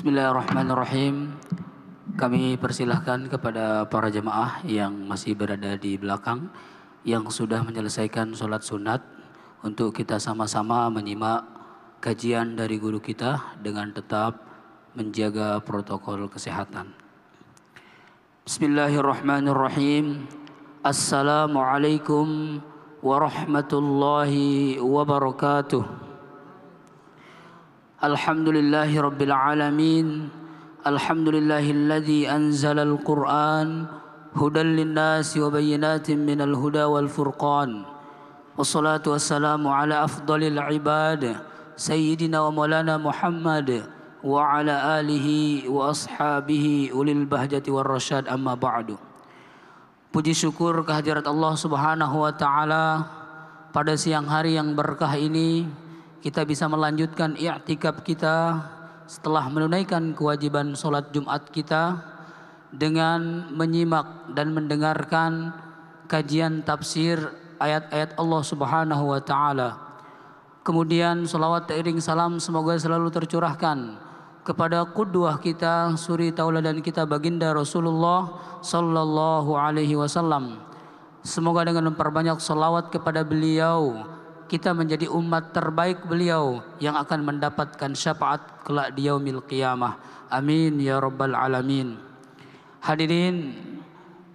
Bismillahirrahmanirrahim. Kami persilahkan kepada para jemaah yang masih berada di belakang yang sudah menyelesaikan sholat sunat untuk kita sama-sama menyimak kajian dari guru kita dengan tetap menjaga protokol kesehatan. Bismillahirrahmanirrahim. Assalamualaikum warahmatullahi wabarakatuh. الحمد لله رب العالمين الحمد لله الذي أنزل القرآن هدى للناس وبينات من الهدى والفرقان والصلاة والسلام على أفضل العباد سيدنا ومولانا محمد وعلى آله وأصحابه أولي البهجة والرشاد. أما بعد Puji syukur kehadirat Allah Subhanahu wa taala pada siang hari yang berkah ini kita bisa melanjutkan i'tikaf kita setelah menunaikan kewajiban sholat Jumat kita dengan menyimak dan mendengarkan kajian tafsir ayat-ayat Allah Subhanahu wa taala. Kemudian salawat teriring salam semoga selalu tercurahkan kepada kudwah kita suri tauladan kita baginda Rasulullah sallallahu alaihi wasallam. Semoga dengan memperbanyak salawat kepada beliau kita menjadi umat terbaik beliau yang akan mendapatkan syafaat kelak di yaumil qiyamah. Amin ya rabbal alamin. Hadirin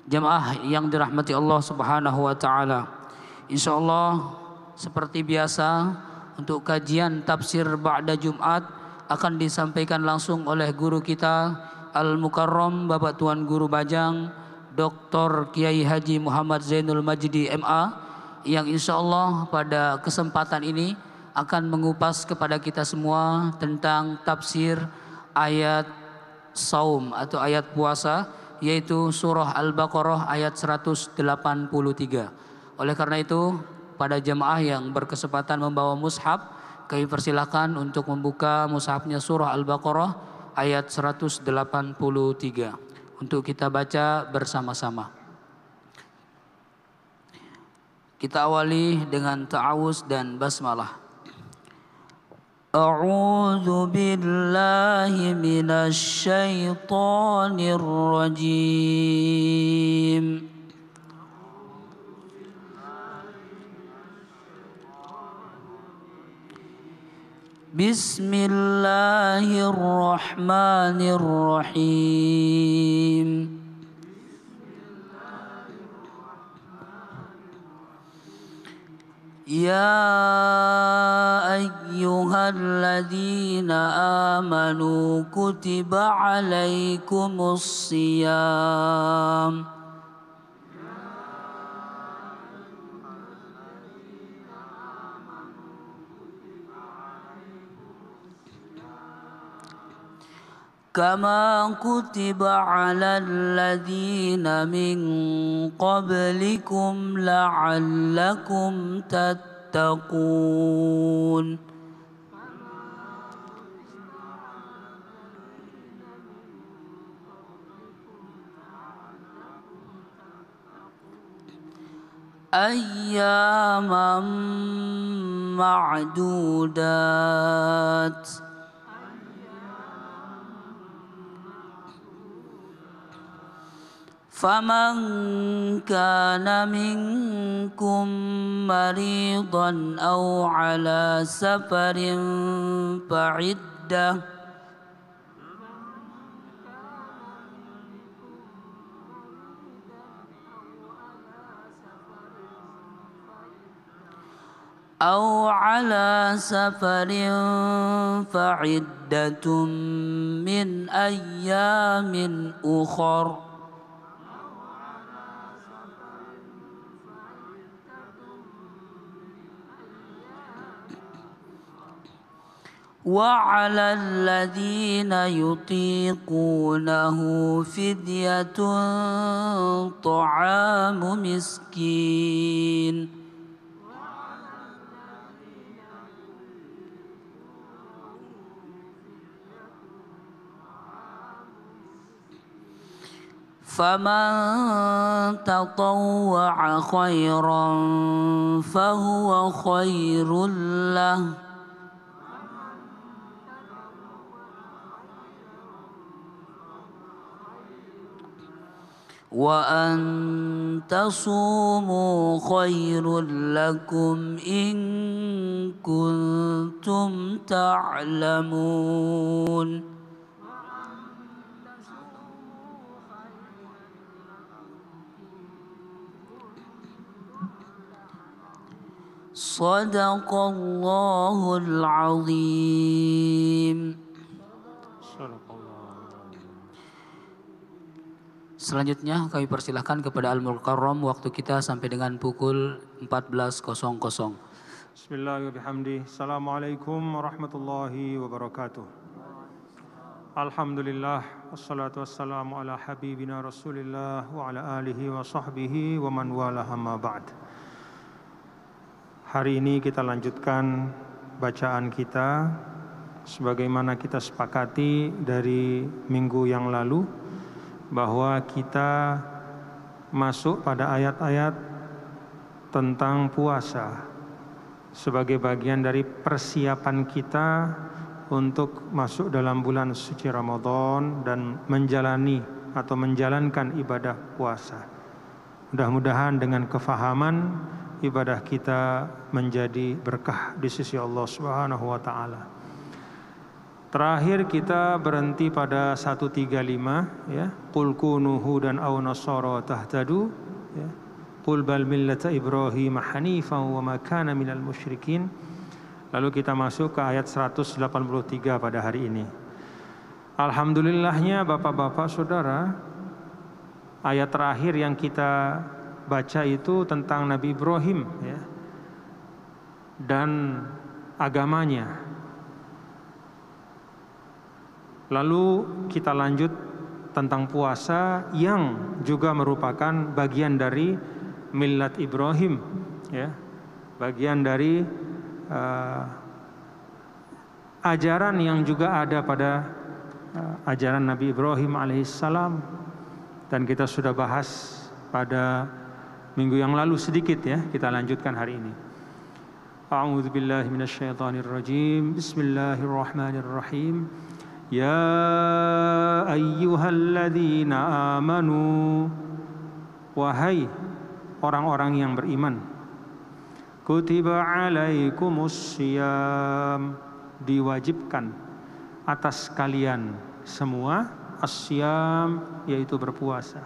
jemaah yang dirahmati Allah Subhanahu wa taala. Insyaallah seperti biasa untuk kajian tafsir ba'da Jumat akan disampaikan langsung oleh guru kita Al Mukarram Bapak Tuan Guru Bajang Dr. Kiai Haji Muhammad Zainul Majdi MA yang insya Allah pada kesempatan ini akan mengupas kepada kita semua tentang tafsir ayat saum atau ayat puasa yaitu surah Al-Baqarah ayat 183. Oleh karena itu pada jemaah yang berkesempatan membawa mushaf kami persilahkan untuk membuka mushafnya surah Al-Baqarah ayat 183 untuk kita baca bersama-sama. Kita awali dengan ta'awuz dan basmalah. A'udzu billahi minasy syaithanir rajim. Bismillahirrahmanirrahim. يا أيها الذين آمنوا كتب عليكم الصيام. كما كتب على الذين من قبلكم لعلكم تتقون. أياما معدودات. فمن كان منكم مريضا أو على سفر فعدة. أو على سفر فعدة من أيام أخر. وعلى الذين يطيقونه فدية طعام مسكين. فمن تطوع خيرا فهو خير له. وأن تصوموا خير لكم إن كنتم تعلمون. صدق الله العظيم. Selanjutnya kami persilahkan kepada Al-Mukarram waktu kita sampai dengan pukul 14.00. Bismillahirrahmanirrahim. Assalamualaikum warahmatullahi wabarakatuh. Alhamdulillah wassalatu wassalamu ala habibina Rasulillah wa ala alihi wa sahbihi wa man wala ba'd. Hari ini kita lanjutkan bacaan kita sebagaimana kita sepakati dari minggu yang lalu bahwa kita masuk pada ayat-ayat tentang puasa sebagai bagian dari persiapan kita untuk masuk dalam bulan suci Ramadan dan menjalani atau menjalankan ibadah puasa. Mudah-mudahan dengan kefahaman ibadah kita menjadi berkah di sisi Allah Subhanahu wa taala. Terakhir kita berhenti pada 135 ya. Qul kunu hudan aw nasara tahtadu ya. Qul bal millata Ibrahim hanifan wa ma kana minal musyrikin. Lalu kita masuk ke ayat 183 pada hari ini. Alhamdulillahnya Bapak-bapak Saudara, ayat terakhir yang kita baca itu tentang Nabi Ibrahim ya. Dan agamanya Lalu kita lanjut tentang puasa yang juga merupakan bagian dari milat Ibrahim ya. Bagian dari uh, ajaran yang juga ada pada uh, ajaran Nabi Ibrahim alaihissalam dan kita sudah bahas pada minggu yang lalu sedikit ya kita lanjutkan hari ini. A'udzu. Bismillahirrahmanirrahim. Ya ayyuhalladzina amanu Wahai orang-orang yang beriman Kutiba alaikumus siyam Diwajibkan atas kalian semua Asyam yaitu berpuasa.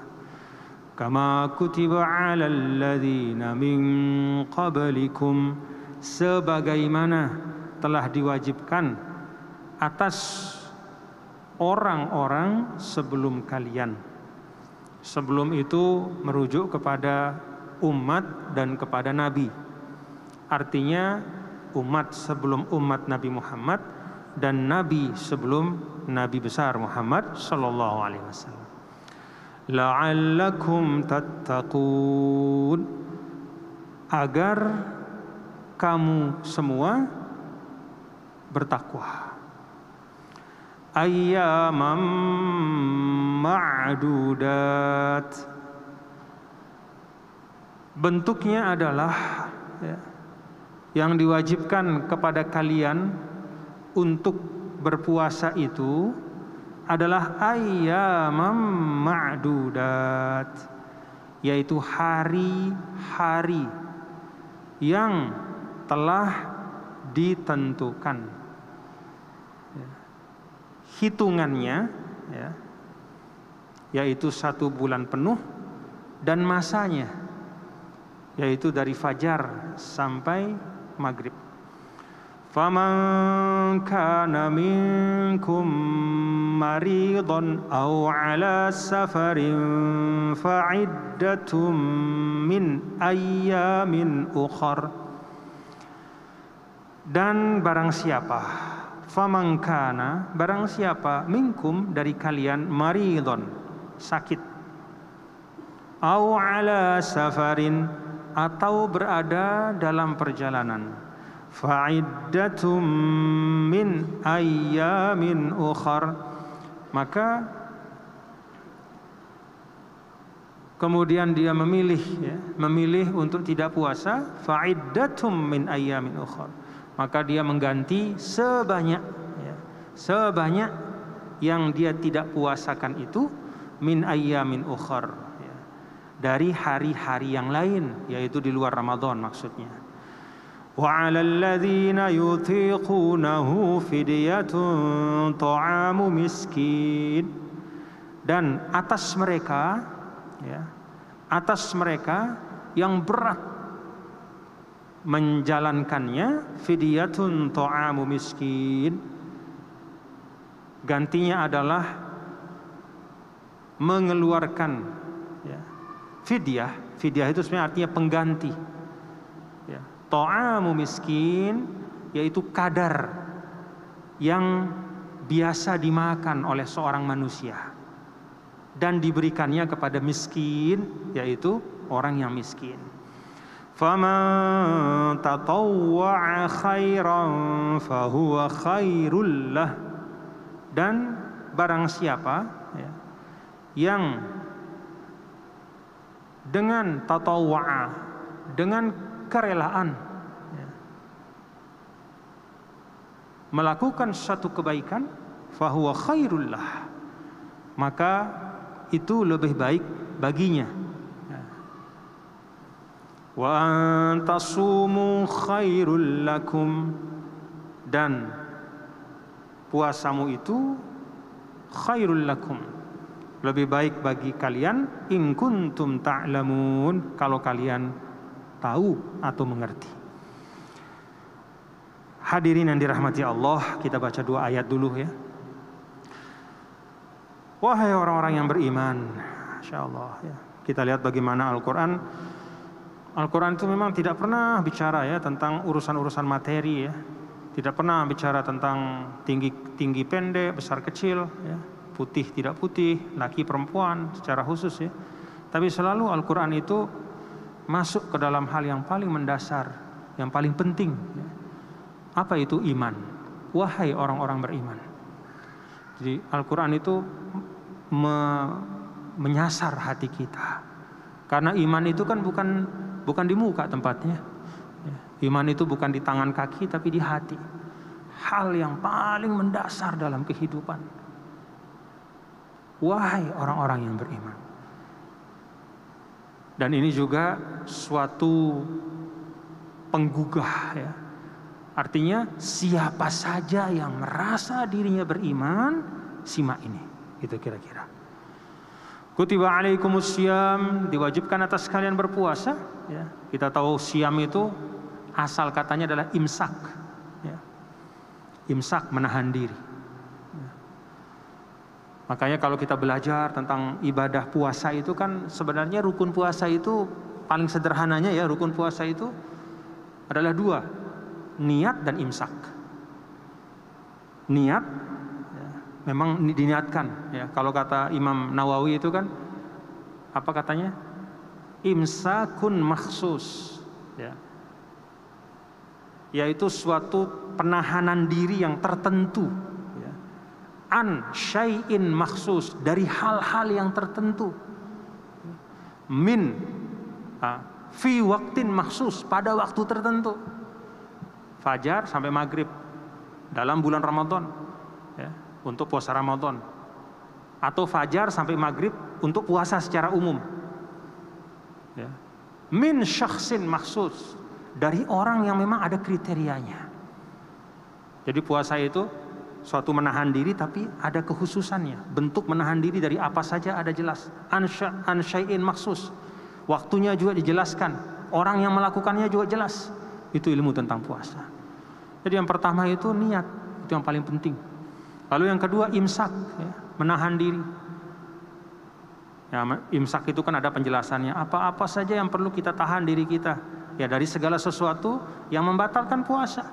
Kama kutiba alal ladzina min qablikum Sebagaimana telah diwajibkan atas orang-orang sebelum kalian. Sebelum itu merujuk kepada umat dan kepada nabi. Artinya umat sebelum umat Nabi Muhammad dan nabi sebelum nabi besar Muhammad sallallahu alaihi wasallam. La'allakum tattaqun agar kamu semua bertakwa ayyaman ma'dudat. Bentuknya adalah ya, yang diwajibkan kepada kalian untuk berpuasa itu adalah ayyaman ma'dudat yaitu hari-hari yang telah ditentukan hitungannya ya, yaitu satu bulan penuh dan masanya yaitu dari fajar sampai maghrib. Faman kana minkum maridan aw ala safarin fa'iddatum min ayyamin ukhar dan barang siapa famangkana barang siapa minkum dari kalian maridon sakit. Au ala safarin atau berada dalam perjalanan. Fa'iddatum min ayyamin ukhar. Maka kemudian dia memilih ya, memilih untuk tidak puasa. Fa'iddatum min ayyamin ukhar maka dia mengganti sebanyak ya, sebanyak yang dia tidak puasakan itu min ayyamin ukhar ya, dari hari-hari yang lain yaitu di luar Ramadan maksudnya. 'alal ladzina yutiqunahu fidyatun ta'amu miskin. Dan atas mereka ya, atas mereka yang berat menjalankannya fidyatun ta'amu miskin. Gantinya adalah mengeluarkan ya, fidyah. Fidyah itu sebenarnya artinya pengganti. Ya. Ta'amu miskin yaitu kadar yang biasa dimakan oleh seorang manusia dan diberikannya kepada miskin yaitu orang yang miskin. Faman tatawwa'a khairan fahuwa khairul lah. Dan barang siapa ya, yang dengan tatawwa'a dengan kerelaan ya, melakukan satu kebaikan fahuwa khairul lah. Maka itu lebih baik baginya khairul lakum dan puasamu itu khairul lakum lebih baik bagi kalian in kuntum ta'lamun kalau kalian tahu atau mengerti. Hadirin yang dirahmati Allah kita baca dua ayat dulu ya. Wahai orang-orang yang beriman insyaallah ya. Kita lihat bagaimana Al-Qur'an Al-Quran itu memang tidak pernah bicara ya tentang urusan-urusan materi ya. Tidak pernah bicara tentang tinggi tinggi pendek, besar kecil, ya. putih tidak putih, laki perempuan secara khusus ya. Tapi selalu Al-Quran itu masuk ke dalam hal yang paling mendasar, yang paling penting. Ya. Apa itu iman? Wahai orang-orang beriman. Jadi Al-Quran itu me menyasar hati kita. Karena iman itu kan bukan bukan di muka tempatnya. Ya, iman itu bukan di tangan kaki tapi di hati. Hal yang paling mendasar dalam kehidupan. Wahai orang-orang yang beriman. Dan ini juga suatu penggugah ya. Artinya siapa saja yang merasa dirinya beriman, simak ini. Itu kira-kira. Kutiba alaikumus siam diwajibkan atas kalian berpuasa. Ya. Kita tahu siam itu asal katanya adalah imsak. Ya. Imsak menahan diri. Ya. Makanya kalau kita belajar tentang ibadah puasa itu kan sebenarnya rukun puasa itu paling sederhananya ya rukun puasa itu adalah dua niat dan imsak. Niat memang diniatkan ya. Kalau kata Imam Nawawi itu kan apa katanya? Imsakun maksus ya. Yaitu suatu penahanan diri yang tertentu ya. an syai'in maksus dari hal-hal yang tertentu. Min fi waktin maksus pada waktu tertentu. Fajar sampai maghrib dalam bulan Ramadan untuk puasa Ramadan atau fajar sampai maghrib untuk puasa secara umum. Ya. Min syakhsin maksus dari orang yang memang ada kriterianya. Jadi puasa itu suatu menahan diri tapi ada kekhususannya. Bentuk menahan diri dari apa saja ada jelas. Ansyai'in maksus. Waktunya juga dijelaskan. Orang yang melakukannya juga jelas. Itu ilmu tentang puasa. Jadi yang pertama itu niat. Itu yang paling penting. Lalu yang kedua imsak, ya, menahan diri. Ya, imsak itu kan ada penjelasannya. Apa-apa saja yang perlu kita tahan diri kita. Ya dari segala sesuatu yang membatalkan puasa.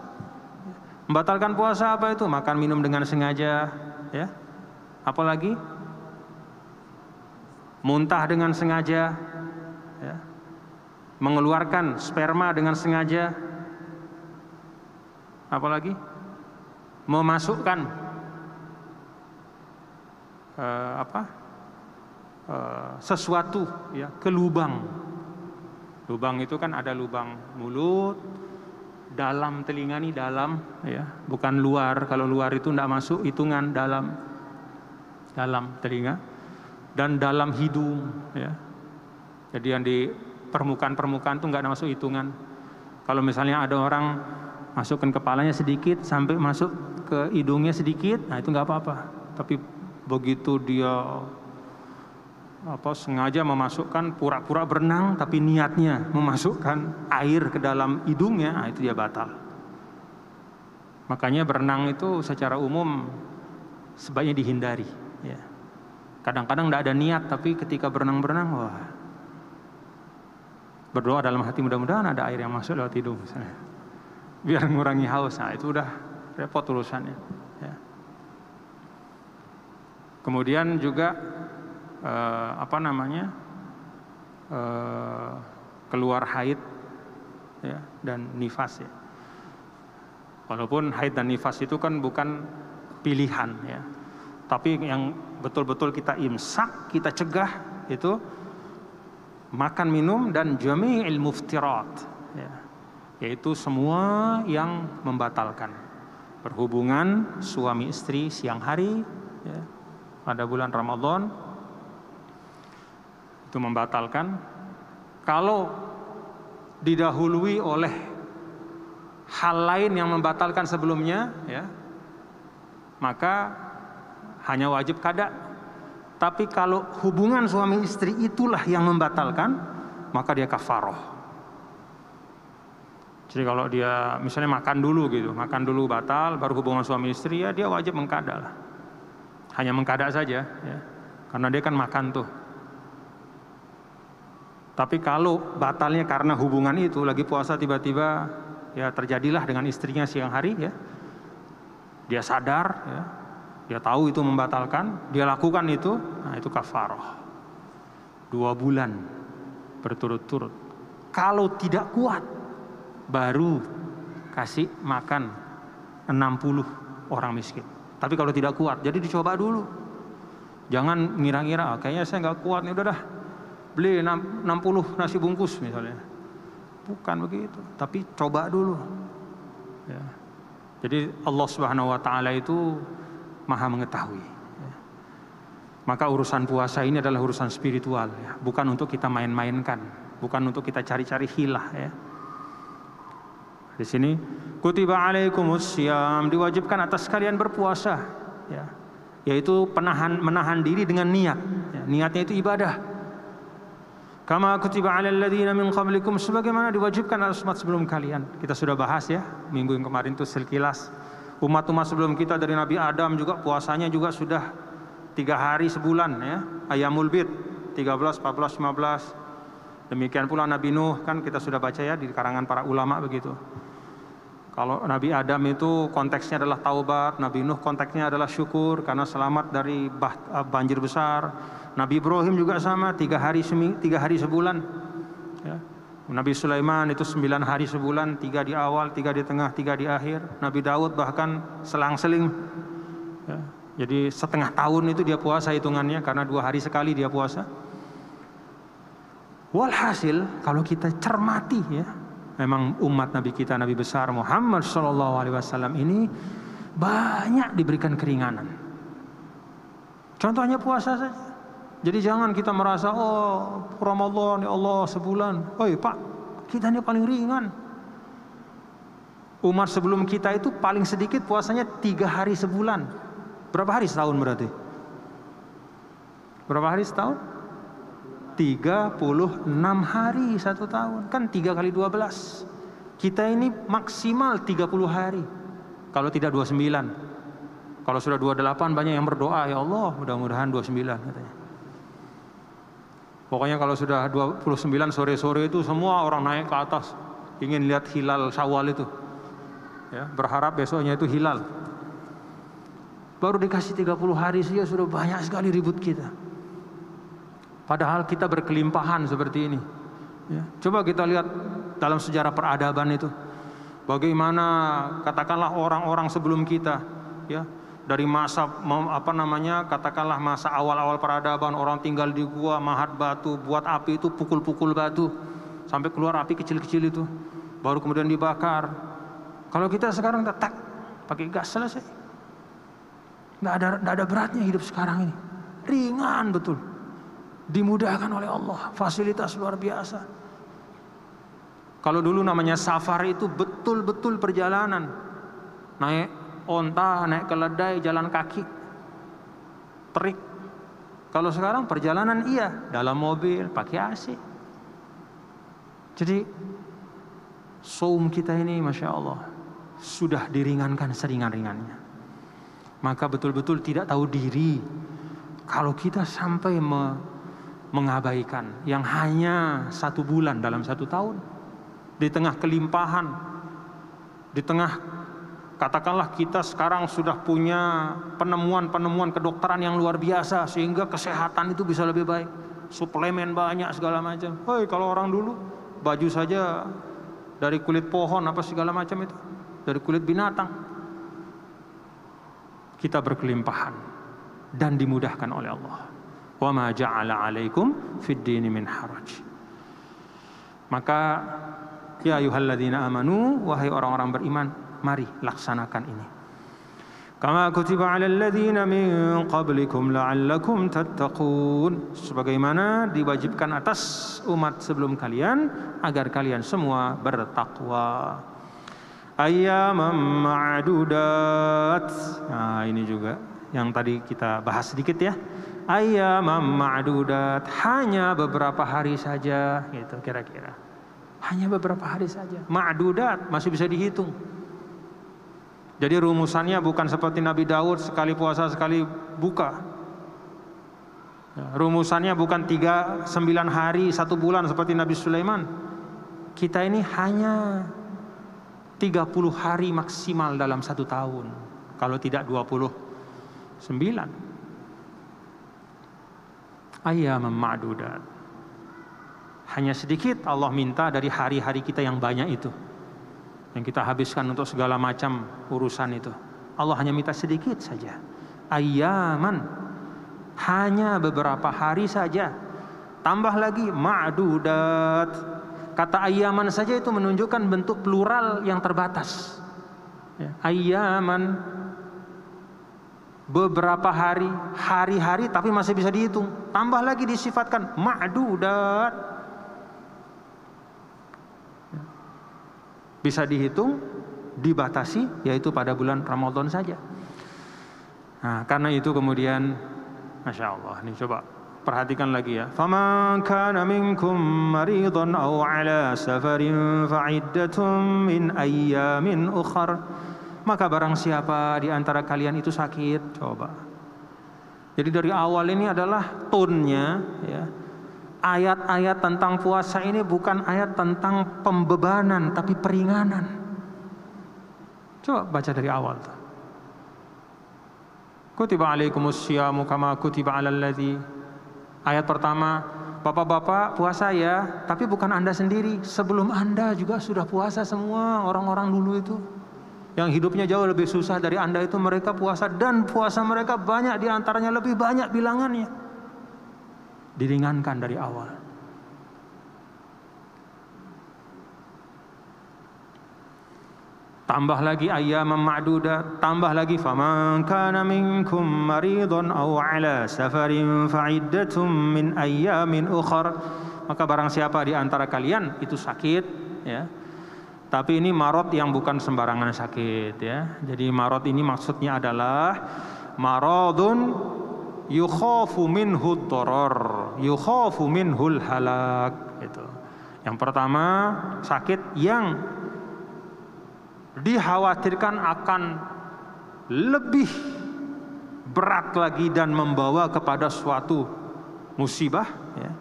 Membatalkan puasa apa itu? Makan minum dengan sengaja, ya. Apalagi muntah dengan sengaja, ya. mengeluarkan sperma dengan sengaja, apalagi memasukkan uh, apa uh, sesuatu ya ke lubang. Lubang itu kan ada lubang mulut, dalam telinga nih dalam ya, bukan luar. Kalau luar itu tidak masuk hitungan dalam dalam telinga dan dalam hidung ya. Jadi yang di permukaan-permukaan itu nggak ada masuk hitungan. Kalau misalnya ada orang masukkan kepalanya sedikit sampai masuk ke hidungnya sedikit, nah itu nggak apa-apa. Tapi begitu dia apa sengaja memasukkan pura-pura berenang tapi niatnya memasukkan air ke dalam hidungnya, nah itu dia batal. Makanya berenang itu secara umum sebaiknya dihindari. Ya. Kadang-kadang tidak ada niat tapi ketika berenang-berenang wah berdoa dalam hati mudah-mudahan ada air yang masuk lewat hidung misalnya. Biar mengurangi haus. Nah, itu udah repot urusannya. Kemudian juga eh, apa namanya eh, keluar haid ya, dan nifas ya. Walaupun haid dan nifas itu kan bukan pilihan ya. Tapi yang betul-betul kita imsak, kita cegah itu makan minum dan jami'il muftirat ya. yaitu semua yang membatalkan berhubungan suami istri siang hari ya, pada bulan Ramadan itu membatalkan kalau didahului oleh hal lain yang membatalkan sebelumnya ya maka hanya wajib kada tapi kalau hubungan suami istri itulah yang membatalkan, maka dia kafaroh. Jadi kalau dia misalnya makan dulu gitu, makan dulu batal, baru hubungan suami istri ya dia wajib mengkada lah. Hanya mengkada saja, ya. karena dia kan makan tuh. Tapi kalau batalnya karena hubungan itu lagi puasa tiba-tiba ya terjadilah dengan istrinya siang hari ya, dia sadar ya, dia tahu itu membatalkan, dia lakukan itu, nah itu kafaroh. Dua bulan berturut-turut. Kalau tidak kuat, baru kasih makan 60 orang miskin. Tapi kalau tidak kuat, jadi dicoba dulu. Jangan ngira-ngira, ah, kayaknya saya nggak kuat nih, udah dah beli 60 nasi bungkus misalnya. Bukan begitu, tapi coba dulu. Ya. Jadi Allah Subhanahu Wa Taala itu maha mengetahui. Ya. Maka urusan puasa ini adalah urusan spiritual, ya. bukan untuk kita main-mainkan, bukan untuk kita cari-cari hilah. Ya. Di sini, kutiba alaikumus syam diwajibkan atas kalian berpuasa, ya. yaitu penahan menahan diri dengan niat. Ya. Niatnya itu ibadah. Kama kutiba ala alladziina min qablikum sebagaimana diwajibkan atas umat sebelum kalian. Kita sudah bahas ya minggu yang kemarin itu sekilas Umat-umat sebelum kita dari Nabi Adam juga puasanya juga sudah tiga hari sebulan ya. Ayamul bid 13, 14, 15. Demikian pula Nabi Nuh kan kita sudah baca ya di karangan para ulama begitu. Kalau Nabi Adam itu konteksnya adalah taubat, Nabi Nuh konteksnya adalah syukur karena selamat dari eh, banjir besar. Nabi Ibrahim juga sama, tiga hari semi, tiga hari sebulan. Ya. Nabi Sulaiman itu sembilan hari sebulan, tiga di awal, tiga di tengah, tiga di akhir. Nabi Daud bahkan selang-seling. Ya, jadi setengah tahun itu dia puasa hitungannya karena dua hari sekali dia puasa. Walhasil kalau kita cermati ya, memang umat Nabi kita Nabi besar Muhammad Shallallahu Alaihi Wasallam ini banyak diberikan keringanan. Contohnya puasa saja. Jadi jangan kita merasa oh Ramadan ya Allah sebulan. Oh Pak, kita ini paling ringan. Umar sebelum kita itu paling sedikit puasanya tiga hari sebulan. Berapa hari setahun berarti? Berapa hari setahun? 36 hari satu tahun. Kan tiga kali 12. Kita ini maksimal 30 hari. Kalau tidak 29. Kalau sudah 28 banyak yang berdoa, ya Allah mudah-mudahan 29 katanya. Pokoknya kalau sudah 29 sore-sore itu semua orang naik ke atas ingin lihat hilal Syawal itu. Ya, berharap besoknya itu hilal. Baru dikasih 30 hari saja sudah banyak sekali ribut kita. Padahal kita berkelimpahan seperti ini. Ya, coba kita lihat dalam sejarah peradaban itu. Bagaimana katakanlah orang-orang sebelum kita, ya, dari masa apa namanya katakanlah masa awal-awal peradaban orang tinggal di gua mahat batu buat api itu pukul-pukul batu sampai keluar api kecil-kecil itu baru kemudian dibakar kalau kita sekarang tak pakai gas selesai nggak ada nggak ada beratnya hidup sekarang ini ringan betul Dimudahkan oleh Allah, fasilitas luar biasa. Kalau dulu namanya safari itu betul-betul perjalanan. Naik onta, naik keledai, jalan kaki. Terik. Kalau sekarang perjalanan iya, dalam mobil, pakai AC. Jadi saum kita ini Masya Allah sudah diringankan seringan-ringannya. Maka betul-betul tidak tahu diri kalau kita sampai mengabaikan yang hanya satu bulan dalam satu tahun. Di tengah kelimpahan di tengah katakanlah kita sekarang sudah punya penemuan-penemuan kedokteran yang luar biasa sehingga kesehatan itu bisa lebih baik. Suplemen banyak segala macam. Hei kalau orang dulu baju saja dari kulit pohon apa segala macam itu dari kulit binatang. Kita berkelimpahan dan dimudahkan oleh Allah wa ma ja'ala 'alaikum fid dini min haraj. Maka ya ayyuhalladzina amanu wahai orang-orang beriman, mari laksanakan ini. Kama kutiba 'alal ladzina min qablikum la'allakum tattaqun. Sebagaimana diwajibkan atas umat sebelum kalian agar kalian semua bertakwa. Ayyaman ma'dudat. Nah, ini juga yang tadi kita bahas sedikit ya ayamam ma'dudat. Hanya beberapa hari saja gitu kira-kira. Hanya beberapa hari saja. Ma'dudat masih bisa dihitung. Jadi rumusannya bukan seperti Nabi Daud sekali puasa sekali buka. Ya, rumusannya bukan tiga sembilan hari satu bulan seperti Nabi Sulaiman. Kita ini hanya 30 hari maksimal dalam satu tahun. Kalau tidak 29 ayyaman ma'dudat. Hanya sedikit Allah minta dari hari-hari kita yang banyak itu. Yang kita habiskan untuk segala macam urusan itu. Allah hanya minta sedikit saja. Ayyaman. Hanya beberapa hari saja. Tambah lagi ma'dudat. Kata ayyaman saja itu menunjukkan bentuk plural yang terbatas. Ya, ayyaman beberapa hari, hari-hari tapi masih bisa dihitung. Tambah lagi disifatkan ma'dudat. Bisa dihitung, dibatasi yaitu pada bulan Ramadan saja. Nah, karena itu kemudian Masya Allah, ini coba perhatikan lagi ya. Faman kana minkum maridan aw ala safarin fa'iddatum min ayyamin ukhra maka barang siapa di antara kalian itu sakit, coba. Jadi dari awal ini adalah tonnya ya. Ayat-ayat tentang puasa ini bukan ayat tentang pembebanan tapi peringanan. Coba baca dari awal. Kutiba alaikumus syiamu kama kutiba alal ladzi. Ayat pertama, Bapak-bapak puasa ya, tapi bukan Anda sendiri. Sebelum Anda juga sudah puasa semua orang-orang dulu itu yang hidupnya jauh lebih susah dari Anda itu mereka puasa dan puasa mereka banyak di antaranya lebih banyak bilangannya. Diringankan dari awal. Tambah lagi ayam ma'duda, tambah lagi faman kana minkum maridun aw ala safarin fa'iddatum min ayyamin ukhra. Maka barang siapa di antara kalian itu sakit ya, tapi ini marot yang bukan sembarangan sakit ya. Jadi marot ini maksudnya adalah marodun yukhafu minhu doror, yukhafu minhul halak itu. Yang pertama sakit yang dikhawatirkan akan lebih berat lagi dan membawa kepada suatu musibah ya,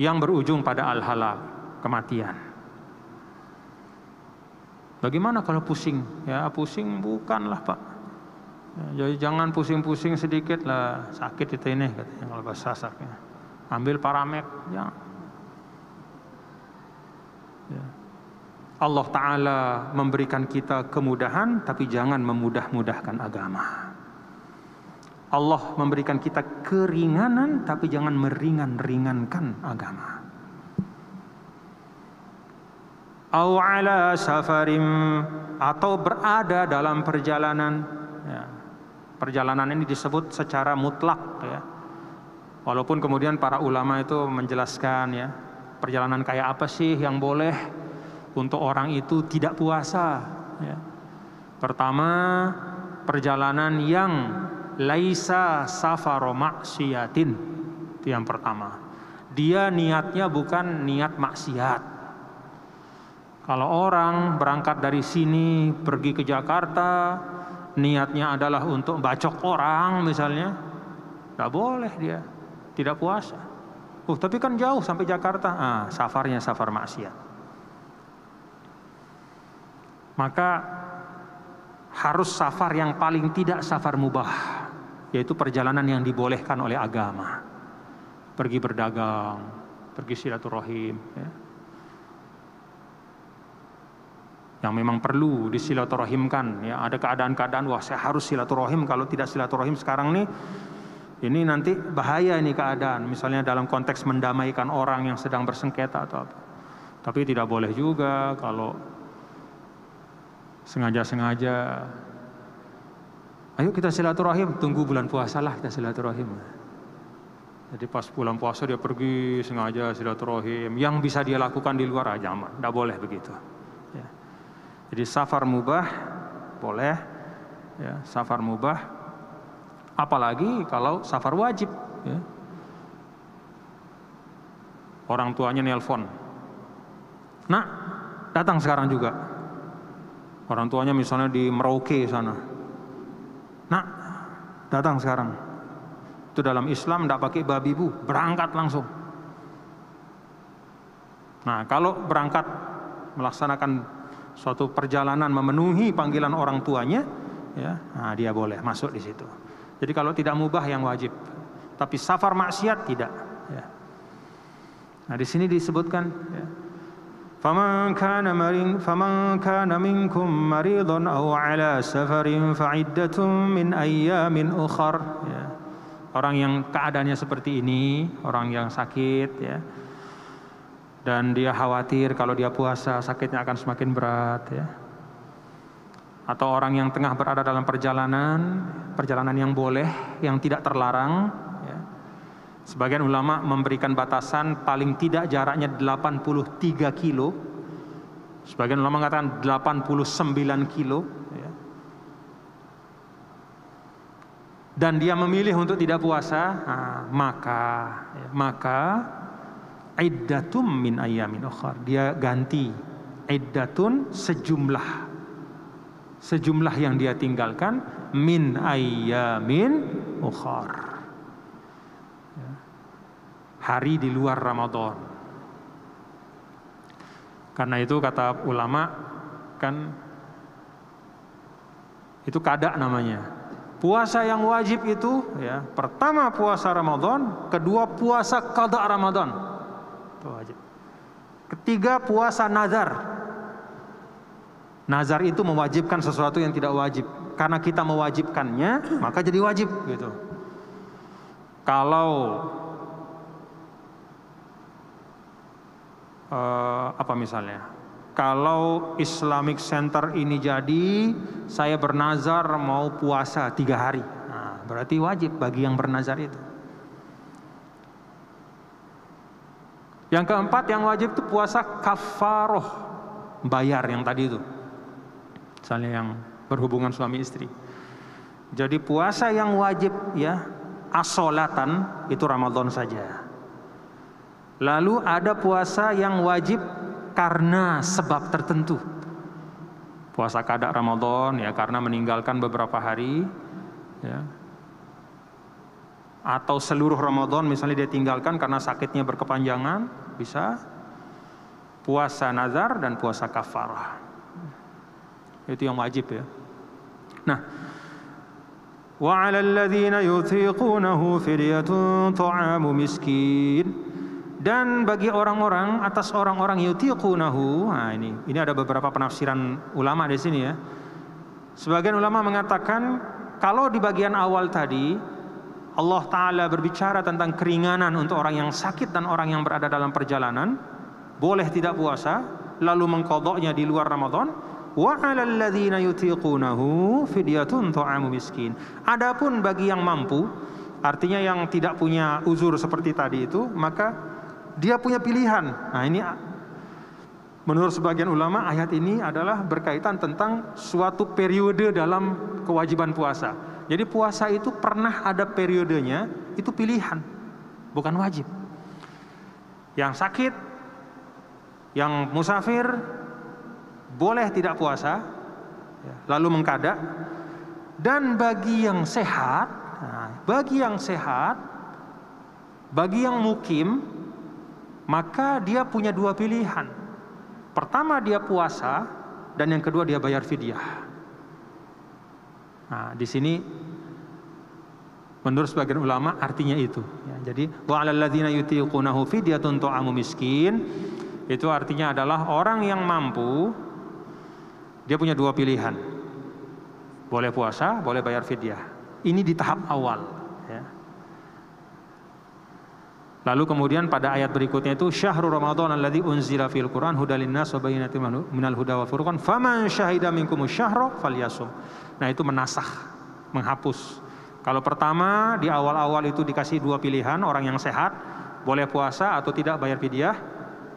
yang berujung pada al-halak, kematian. Bagaimana kalau pusing? Ya pusing bukanlah pak. Ya, jadi jangan pusing-pusing sedikit lah sakit itu ini katanya kalau bahasa saknya. Ambil paramek, ya. ya. Allah Ta'ala memberikan kita kemudahan tapi jangan memudah-mudahkan agama. Allah memberikan kita keringanan tapi jangan meringan-ringankan agama. Au ala safarim atau berada dalam perjalanan ya. perjalanan ini disebut secara mutlak ya. Walaupun kemudian para ulama itu menjelaskan ya, perjalanan kayak apa sih yang boleh untuk orang itu tidak puasa ya. Pertama, perjalanan yang laisa safaro maksiatin. Itu yang pertama. Dia niatnya bukan niat maksiat. Kalau orang berangkat dari sini pergi ke Jakarta, niatnya adalah untuk bacok orang misalnya, tidak boleh dia, tidak puasa. Uh, tapi kan jauh sampai Jakarta. Ah, safarnya safar maksiat. Maka harus safar yang paling tidak safar mubah, yaitu perjalanan yang dibolehkan oleh agama. Pergi berdagang, pergi silaturahim, ya. Yang memang perlu disilaturahimkan. Ya, ada keadaan-keadaan wah saya harus silaturahim kalau tidak silaturahim sekarang nih ini nanti bahaya ini keadaan. Misalnya dalam konteks mendamaikan orang yang sedang bersengketa atau apa. Tapi tidak boleh juga kalau sengaja-sengaja ayo kita silaturahim tunggu bulan puasa lah kita silaturahim jadi pas bulan puasa dia pergi sengaja silaturahim yang bisa dia lakukan di luar aja aman tidak boleh begitu. Jadi safar mubah boleh ya, safar mubah apalagi kalau safar wajib ya. orang tuanya nelpon nak datang sekarang juga Orang tuanya misalnya di Merauke sana. Nak, datang sekarang. Itu dalam Islam tidak pakai babi bu, berangkat langsung. Nah, kalau berangkat melaksanakan suatu perjalanan memenuhi panggilan orang tuanya, ya, nah dia boleh masuk di situ. Jadi kalau tidak mubah yang wajib, tapi safar maksiat tidak. Ya. Nah di sini disebutkan ya, فمن كان مرين فمن كان منكم مريضا أو على سفر فعدة من أيام أخر ya. orang yang keadaannya seperti ini orang yang sakit ya dan dia khawatir kalau dia puasa sakitnya akan semakin berat ya atau orang yang tengah berada dalam perjalanan perjalanan yang boleh yang tidak terlarang ya. Sebagian ulama memberikan batasan paling tidak jaraknya 83 kilo. Sebagian ulama mengatakan 89 kilo. Ya. Dan dia memilih untuk tidak puasa, nah, maka ya, maka iddatum min ayamin ukhar. Dia ganti iddatun sejumlah sejumlah yang dia tinggalkan min ayamin ukhar hari di luar Ramadan. Karena itu kata ulama kan itu kada namanya. Puasa yang wajib itu ya, pertama puasa Ramadan, kedua puasa kada Ramadan. Wajib. Ketiga puasa nazar. Nazar itu mewajibkan sesuatu yang tidak wajib. Karena kita mewajibkannya, maka jadi wajib gitu. Kalau uh, apa misalnya? Kalau Islamic Center ini jadi, saya bernazar mau puasa tiga hari. Nah, berarti wajib bagi yang bernazar itu. Yang keempat yang wajib itu puasa kafaroh, bayar yang tadi itu. Misalnya yang berhubungan suami istri. Jadi puasa yang wajib ya, asolatan itu Ramadan saja. Lalu ada puasa yang wajib karena sebab tertentu. Puasa kadak Ramadan ya karena meninggalkan beberapa hari ya. Atau seluruh Ramadan misalnya dia tinggalkan karena sakitnya berkepanjangan, bisa. Puasa nazar dan puasa kafarah. Itu yang wajib ya. Nah, wa 'alal ladzina yutiqunahu fidyatun ta'amu miskin dan bagi orang-orang atas orang-orang yutiqunahu nah ini ini ada beberapa penafsiran ulama di sini ya sebagian ulama mengatakan kalau di bagian awal tadi Allah taala berbicara tentang keringanan untuk orang yang sakit dan orang yang berada dalam perjalanan boleh tidak puasa lalu mengkodoknya di luar Ramadan wa 'alal miskin adapun bagi yang mampu artinya yang tidak punya uzur seperti tadi itu, maka dia punya pilihan. Nah, ini menurut sebagian ulama ayat ini adalah berkaitan tentang suatu periode dalam kewajiban puasa. Jadi puasa itu pernah ada periodenya, itu pilihan, bukan wajib. Yang sakit, yang musafir boleh tidak puasa, ya, lalu mengkada. Dan bagi yang sehat, nah, bagi yang sehat, bagi yang mukim, maka dia punya dua pilihan. Pertama dia puasa, dan yang kedua dia bayar fidyah. Nah, di sini menurut sebagian ulama artinya itu. Ya, jadi wa alal ladzina yutiqunahu fidyatun ta'amu miskin itu artinya adalah orang yang mampu dia punya dua pilihan boleh puasa, boleh bayar fidyah. Ini di tahap awal. Ya. Lalu kemudian pada ayat berikutnya itu syahrul Ramadan alladzi unzila fil Qur'an hudalin wa bayyinatin minal huda wal furqan faman syahida minkum syahra falyasum. Nah, itu menasah, menghapus. Kalau pertama di awal-awal itu dikasih dua pilihan, orang yang sehat boleh puasa atau tidak bayar fidyah.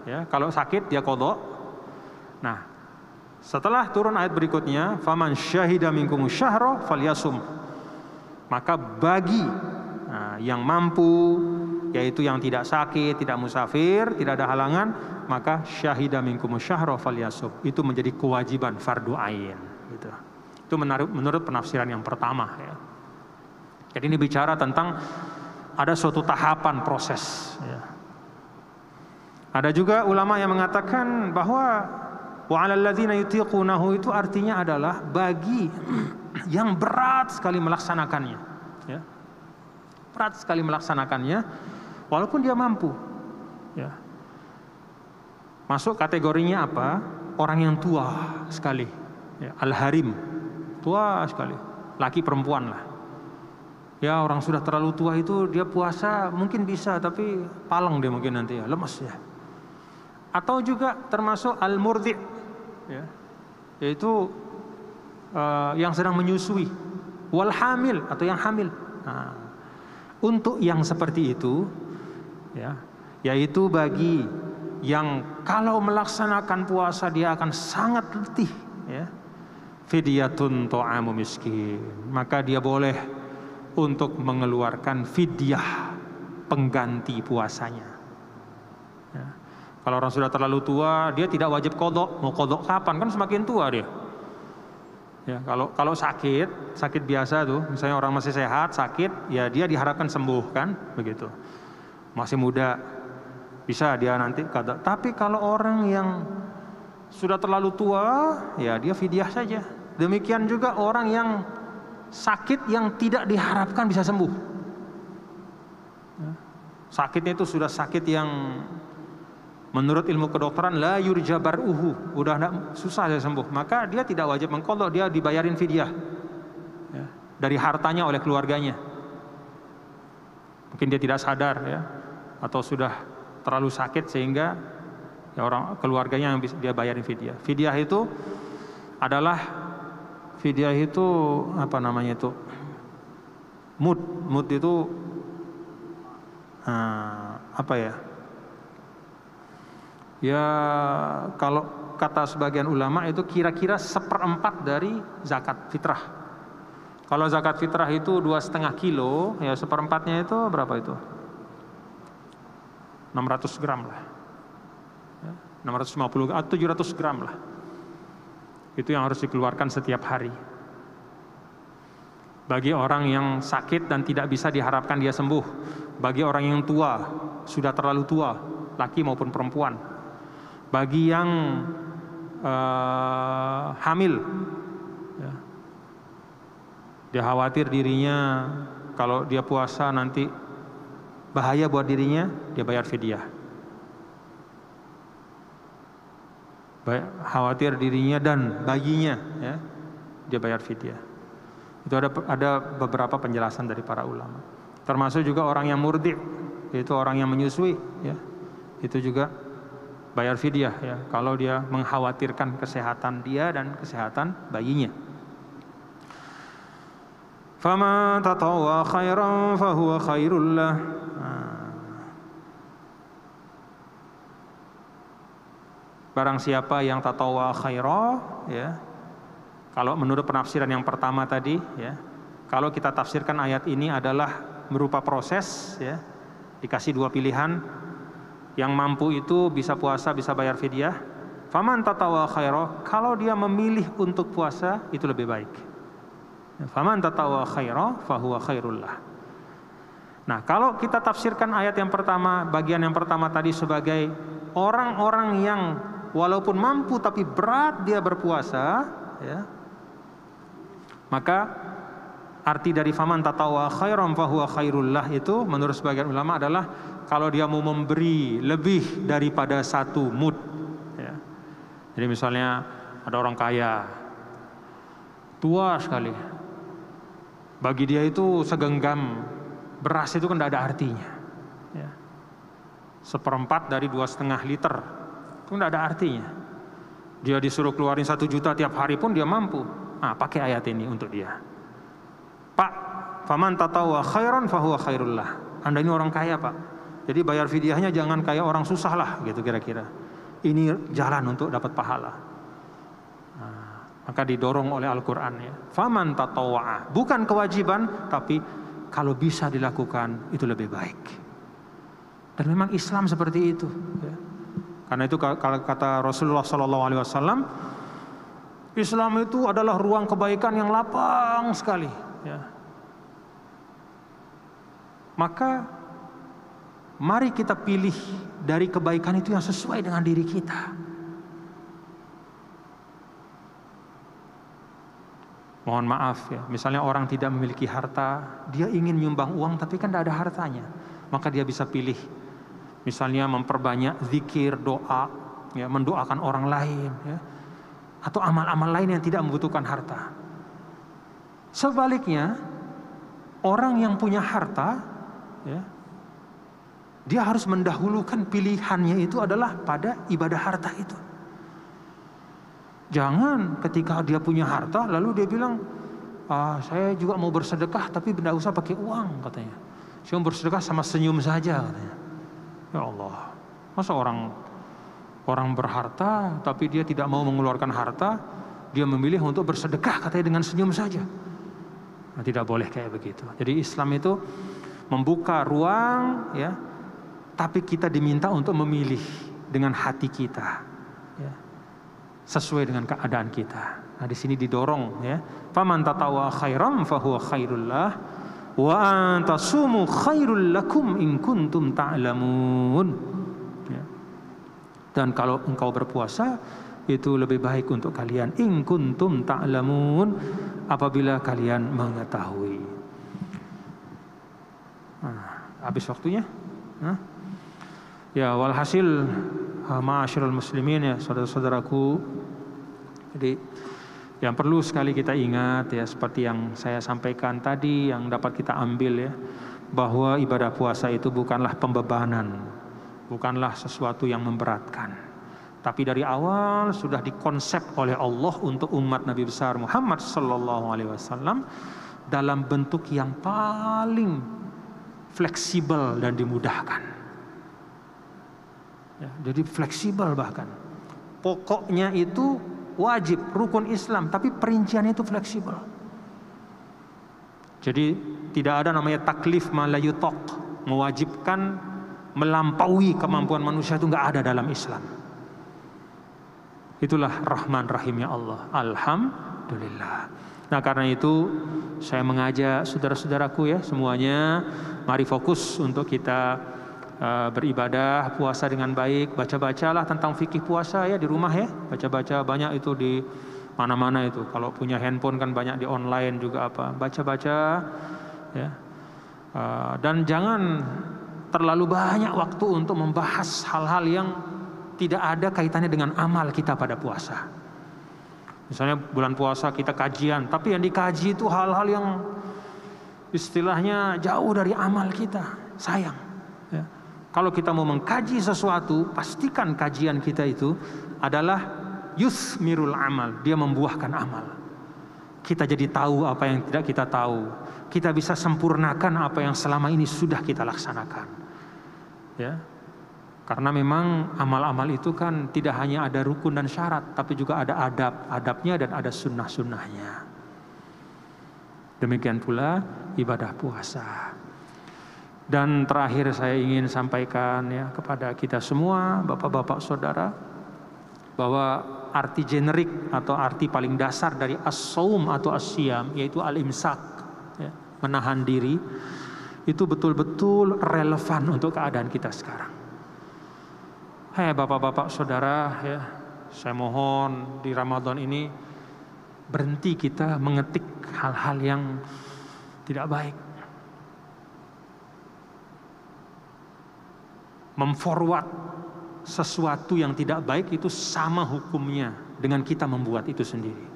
Ya, kalau sakit dia kodok. Nah, setelah turun ayat berikutnya, faman syahida minkum syahra falyasum. Maka bagi nah, yang mampu yaitu yang tidak sakit, tidak musafir, tidak ada halangan, maka syahida minkum syahra falyasum. Itu menjadi kewajiban fardu ain gitu. Itu menurut, penafsiran yang pertama ya. Jadi ini bicara tentang ada suatu tahapan proses ya. Ada juga ulama yang mengatakan bahwa Wa 'alal ladzina yutiqunahu itu artinya adalah bagi yang berat sekali melaksanakannya, ya. Berat sekali melaksanakannya walaupun dia mampu. Ya. Masuk kategorinya apa? Orang yang tua sekali. Ya, al-harim. Tua sekali. Laki perempuan lah. Ya orang sudah terlalu tua itu dia puasa mungkin bisa tapi palang dia mungkin nanti ya lemas ya. Atau juga termasuk al-murdi ya, yaitu uh, yang sedang menyusui, wal hamil atau yang hamil. Nah, untuk yang seperti itu, ya, yaitu bagi yang kalau melaksanakan puasa dia akan sangat letih, ya, fidyatun to'amu miskin, maka dia boleh untuk mengeluarkan fidyah pengganti puasanya. Kalau orang sudah terlalu tua, dia tidak wajib kodok. Mau kodok kapan? Kan semakin tua dia. Ya, kalau kalau sakit, sakit biasa tuh, misalnya orang masih sehat, sakit, ya dia diharapkan sembuh kan, begitu. Masih muda, bisa dia nanti kata. Tapi kalau orang yang sudah terlalu tua, ya dia fidyah saja. Demikian juga orang yang sakit yang tidak diharapkan bisa sembuh. Ya. Sakitnya itu sudah sakit yang Menurut ilmu kedokteran la yurjabar uhu, udah enggak, susah dia sembuh. Maka dia tidak wajib mengkodok, dia dibayarin fidyah ya, dari hartanya oleh keluarganya. Mungkin dia tidak sadar ya, atau sudah terlalu sakit sehingga ya orang keluarganya yang dia bayarin fidyah. Fidyah itu adalah fidyah itu apa namanya itu mood mood itu uh, apa ya Ya kalau kata sebagian ulama itu kira-kira seperempat dari zakat fitrah. Kalau zakat fitrah itu dua setengah kilo, ya seperempatnya itu berapa itu? 600 gram lah. Ya, 650 atau 700 gram lah. Itu yang harus dikeluarkan setiap hari. Bagi orang yang sakit dan tidak bisa diharapkan dia sembuh. Bagi orang yang tua, sudah terlalu tua, laki maupun perempuan, bagi yang uh, hamil ya. dia khawatir dirinya kalau dia puasa nanti bahaya buat dirinya dia bayar fidyah khawatir dirinya dan bayinya ya. Dia bayar fidyah. Itu ada ada beberapa penjelasan dari para ulama. Termasuk juga orang yang murdi yaitu orang yang menyusui ya. Itu juga bayar fidyah ya. Kalau dia mengkhawatirkan kesehatan dia dan kesehatan bayinya. Khairan fahuwa khairul lah. Barang siapa yang tatawwa khairah ya. Kalau menurut penafsiran yang pertama tadi ya. Kalau kita tafsirkan ayat ini adalah berupa proses ya. Dikasih dua pilihan. Yang mampu itu bisa puasa, bisa bayar fidyah. Faman tatawa khairah, kalau dia memilih untuk puasa itu lebih baik. Faman tatawa khairah fahuwa khairullah. Nah, kalau kita tafsirkan ayat yang pertama, bagian yang pertama tadi sebagai orang-orang yang walaupun mampu tapi berat dia berpuasa, ya, maka arti dari faman tatawa khairan fahuwa khairullah itu menurut sebagian ulama adalah kalau dia mau memberi lebih daripada satu mud. Ya. Jadi misalnya ada orang kaya, tua sekali. Bagi dia itu segenggam beras itu kan tidak ada artinya. Ya. Seperempat dari dua setengah liter itu tidak ada artinya. Dia disuruh keluarin satu juta tiap hari pun dia mampu. Nah, pakai ayat ini untuk dia. Pak, faman tatawa khairan fahuwa khairullah. Anda ini orang kaya, Pak. Jadi bayar fidyahnya jangan kayak orang susah lah, gitu kira-kira. Ini jalan untuk dapat pahala. Nah, maka didorong oleh Al-Quran ya. Faman tatawa. Bukan kewajiban, tapi kalau bisa dilakukan itu lebih baik. Dan memang Islam seperti itu. Ya. Karena itu kata Rasulullah Sallallahu Alaihi Wasallam, Islam itu adalah ruang kebaikan yang lapang sekali. Ya. Maka mari kita pilih dari kebaikan itu yang sesuai dengan diri kita. Mohon maaf ya, misalnya orang tidak memiliki harta, dia ingin menyumbang uang tapi kan tidak ada hartanya, maka dia bisa pilih, misalnya memperbanyak zikir, doa, ya, mendoakan orang lain, ya, atau amal-amal lain yang tidak membutuhkan harta. Sebaliknya, orang yang punya harta, ya, dia harus mendahulukan pilihannya itu adalah pada ibadah harta itu. Jangan ketika dia punya harta lalu dia bilang, ah, saya juga mau bersedekah tapi tidak usah pakai uang katanya. Saya mau bersedekah sama senyum saja katanya. Ya Allah, masa orang Orang berharta tapi dia tidak mau mengeluarkan harta, dia memilih untuk bersedekah katanya dengan senyum saja. Nah, tidak boleh kayak begitu. Jadi Islam itu membuka ruang ya, tapi kita diminta untuk memilih dengan hati kita. Ya, sesuai dengan keadaan kita. Nah, di sini didorong ya. Faman tatawa khairam fahuwa khairullah wa antasumu khairul lakum in kuntum ta'lamun. Dan kalau engkau berpuasa itu lebih baik untuk kalian in kuntum ta'lamun apabila kalian mengetahui. Nah, habis waktunya? Nah. Ya, walhasil ah, ma'asyiral muslimin ya saudara-saudaraku. Jadi yang perlu sekali kita ingat ya seperti yang saya sampaikan tadi yang dapat kita ambil ya bahwa ibadah puasa itu bukanlah pembebanan bukanlah sesuatu yang memberatkan. Tapi dari awal sudah dikonsep oleh Allah untuk umat Nabi besar Muhammad Sallallahu Alaihi Wasallam dalam bentuk yang paling fleksibel dan dimudahkan. Ya, jadi fleksibel bahkan. Pokoknya itu wajib rukun Islam, tapi perinciannya itu fleksibel. Jadi tidak ada namanya taklif malayutok mewajibkan melampaui kemampuan manusia itu nggak ada dalam Islam. Itulah Rahman Rahimnya Allah. Alhamdulillah. Nah karena itu saya mengajak saudara-saudaraku ya semuanya mari fokus untuk kita uh, beribadah puasa dengan baik baca-bacalah tentang fikih puasa ya di rumah ya baca-baca banyak itu di mana-mana itu kalau punya handphone kan banyak di online juga apa baca-baca ya uh, dan jangan terlalu banyak waktu untuk membahas hal-hal yang tidak ada kaitannya dengan amal kita pada puasa. Misalnya bulan puasa kita kajian, tapi yang dikaji itu hal-hal yang istilahnya jauh dari amal kita. Sayang. Kalau kita mau mengkaji sesuatu, pastikan kajian kita itu adalah yusmirul amal, dia membuahkan amal. kita jadi tahu apa yang tidak kita tahu. Kita bisa sempurnakan apa yang selama ini sudah kita laksanakan. Ya. Karena memang amal-amal itu kan tidak hanya ada rukun dan syarat, tapi juga ada adab-adabnya dan ada sunnah-sunnahnya. Demikian pula ibadah puasa. Dan terakhir saya ingin sampaikan ya kepada kita semua, bapak-bapak saudara, bahwa arti generik atau arti paling dasar dari as-saum atau as-siyam yaitu al-imsak, ya, menahan diri, itu betul-betul relevan untuk keadaan kita sekarang. Hei bapak-bapak saudara ya, saya mohon di Ramadan ini berhenti kita mengetik hal-hal yang tidak baik memforward sesuatu yang tidak baik itu sama hukumnya dengan kita membuat itu sendiri.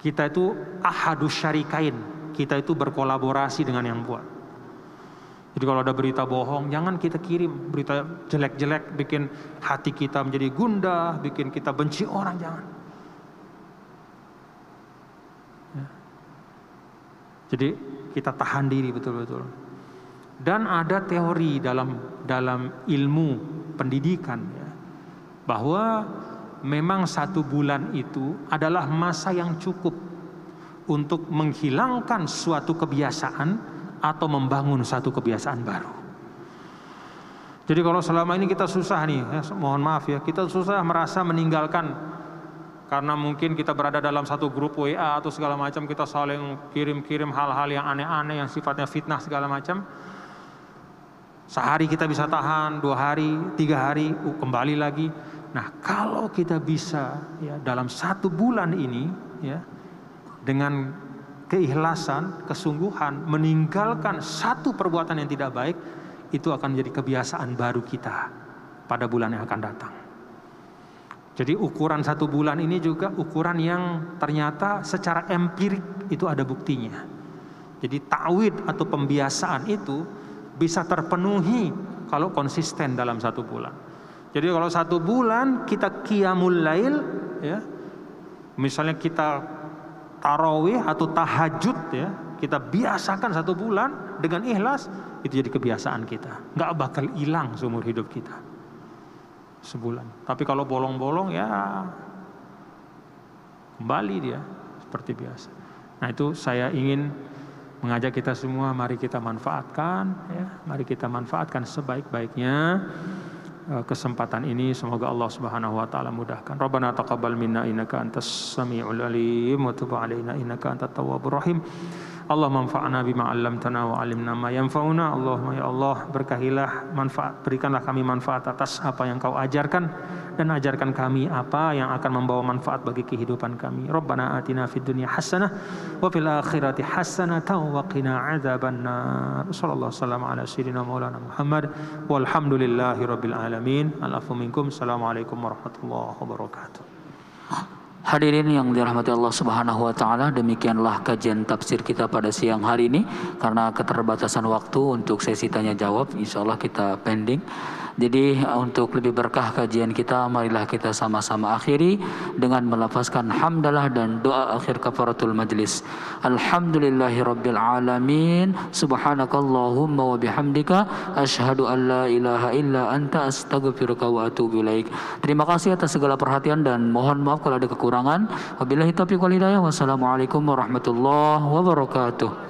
Kita itu ahadus syarikain, kita itu berkolaborasi dengan yang buat. Jadi kalau ada berita bohong, jangan kita kirim berita jelek-jelek, bikin hati kita menjadi gundah, bikin kita benci orang, jangan. Ya. Jadi kita tahan diri betul-betul. Dan ada teori dalam dalam ilmu pendidikan ya, bahwa memang satu bulan itu adalah masa yang cukup untuk menghilangkan suatu kebiasaan atau membangun satu kebiasaan baru. Jadi kalau selama ini kita susah nih, ya, mohon maaf ya, kita susah merasa meninggalkan karena mungkin kita berada dalam satu grup WA atau segala macam kita saling kirim-kirim hal-hal yang aneh-aneh yang sifatnya fitnah segala macam Sehari kita bisa tahan, dua hari, tiga hari, uh, kembali lagi. Nah, kalau kita bisa ya dalam satu bulan ini ya dengan keikhlasan, kesungguhan meninggalkan satu perbuatan yang tidak baik, itu akan menjadi kebiasaan baru kita pada bulan yang akan datang. Jadi ukuran satu bulan ini juga ukuran yang ternyata secara empirik itu ada buktinya. Jadi tawid atau pembiasaan itu bisa terpenuhi kalau konsisten dalam satu bulan. Jadi kalau satu bulan kita qiyamul lail ya. Misalnya kita tarawih atau tahajud ya, kita biasakan satu bulan dengan ikhlas itu jadi kebiasaan kita. nggak bakal hilang seumur hidup kita. Sebulan. Tapi kalau bolong-bolong ya kembali dia seperti biasa. Nah, itu saya ingin mengajak kita semua mari kita manfaatkan ya mari kita manfaatkan sebaik-baiknya eh, kesempatan ini semoga Allah Subhanahu wa taala mudahkan. Rabbana taqabbal minna innaka antas samiul alim wa tub alaina innaka antat tawwabur rahim. Allah manfa'na bima 'allamtana wa 'allimna ma yanfa'una. Allahumma ya Allah berkahilah manfaat berikanlah kami manfaat atas apa yang kau ajarkan dan ajarkan kami apa yang akan membawa manfaat bagi kehidupan kami. Rabbana atina fid dunya hasanah wa fil akhirati hasanah wa qina adzabannar. Sallallahu wasallam ala sayyidina maulana Muhammad walhamdulillahi rabbil alamin. Alafu minkum. Assalamualaikum warahmatullahi wabarakatuh. Hadirin yang dirahmati Allah Subhanahu wa taala, demikianlah kajian tafsir kita pada siang hari ini karena keterbatasan waktu untuk sesi tanya jawab, insya Allah kita pending. Jadi untuk lebih berkah kajian kita marilah kita sama-sama akhiri dengan melafazkan hamdalah dan doa akhir kafaratul majlis. Alhamdulillahirabbil alamin. Subhanakallahumma wa bihamdika asyhadu an la ilaha illa anta astaghfiruka wa atubu ilaik. Terima kasih atas segala perhatian dan mohon maaf kalau ada kekurangan. Wabillahi taufiq wal hidayah. Wassalamualaikum warahmatullahi wabarakatuh.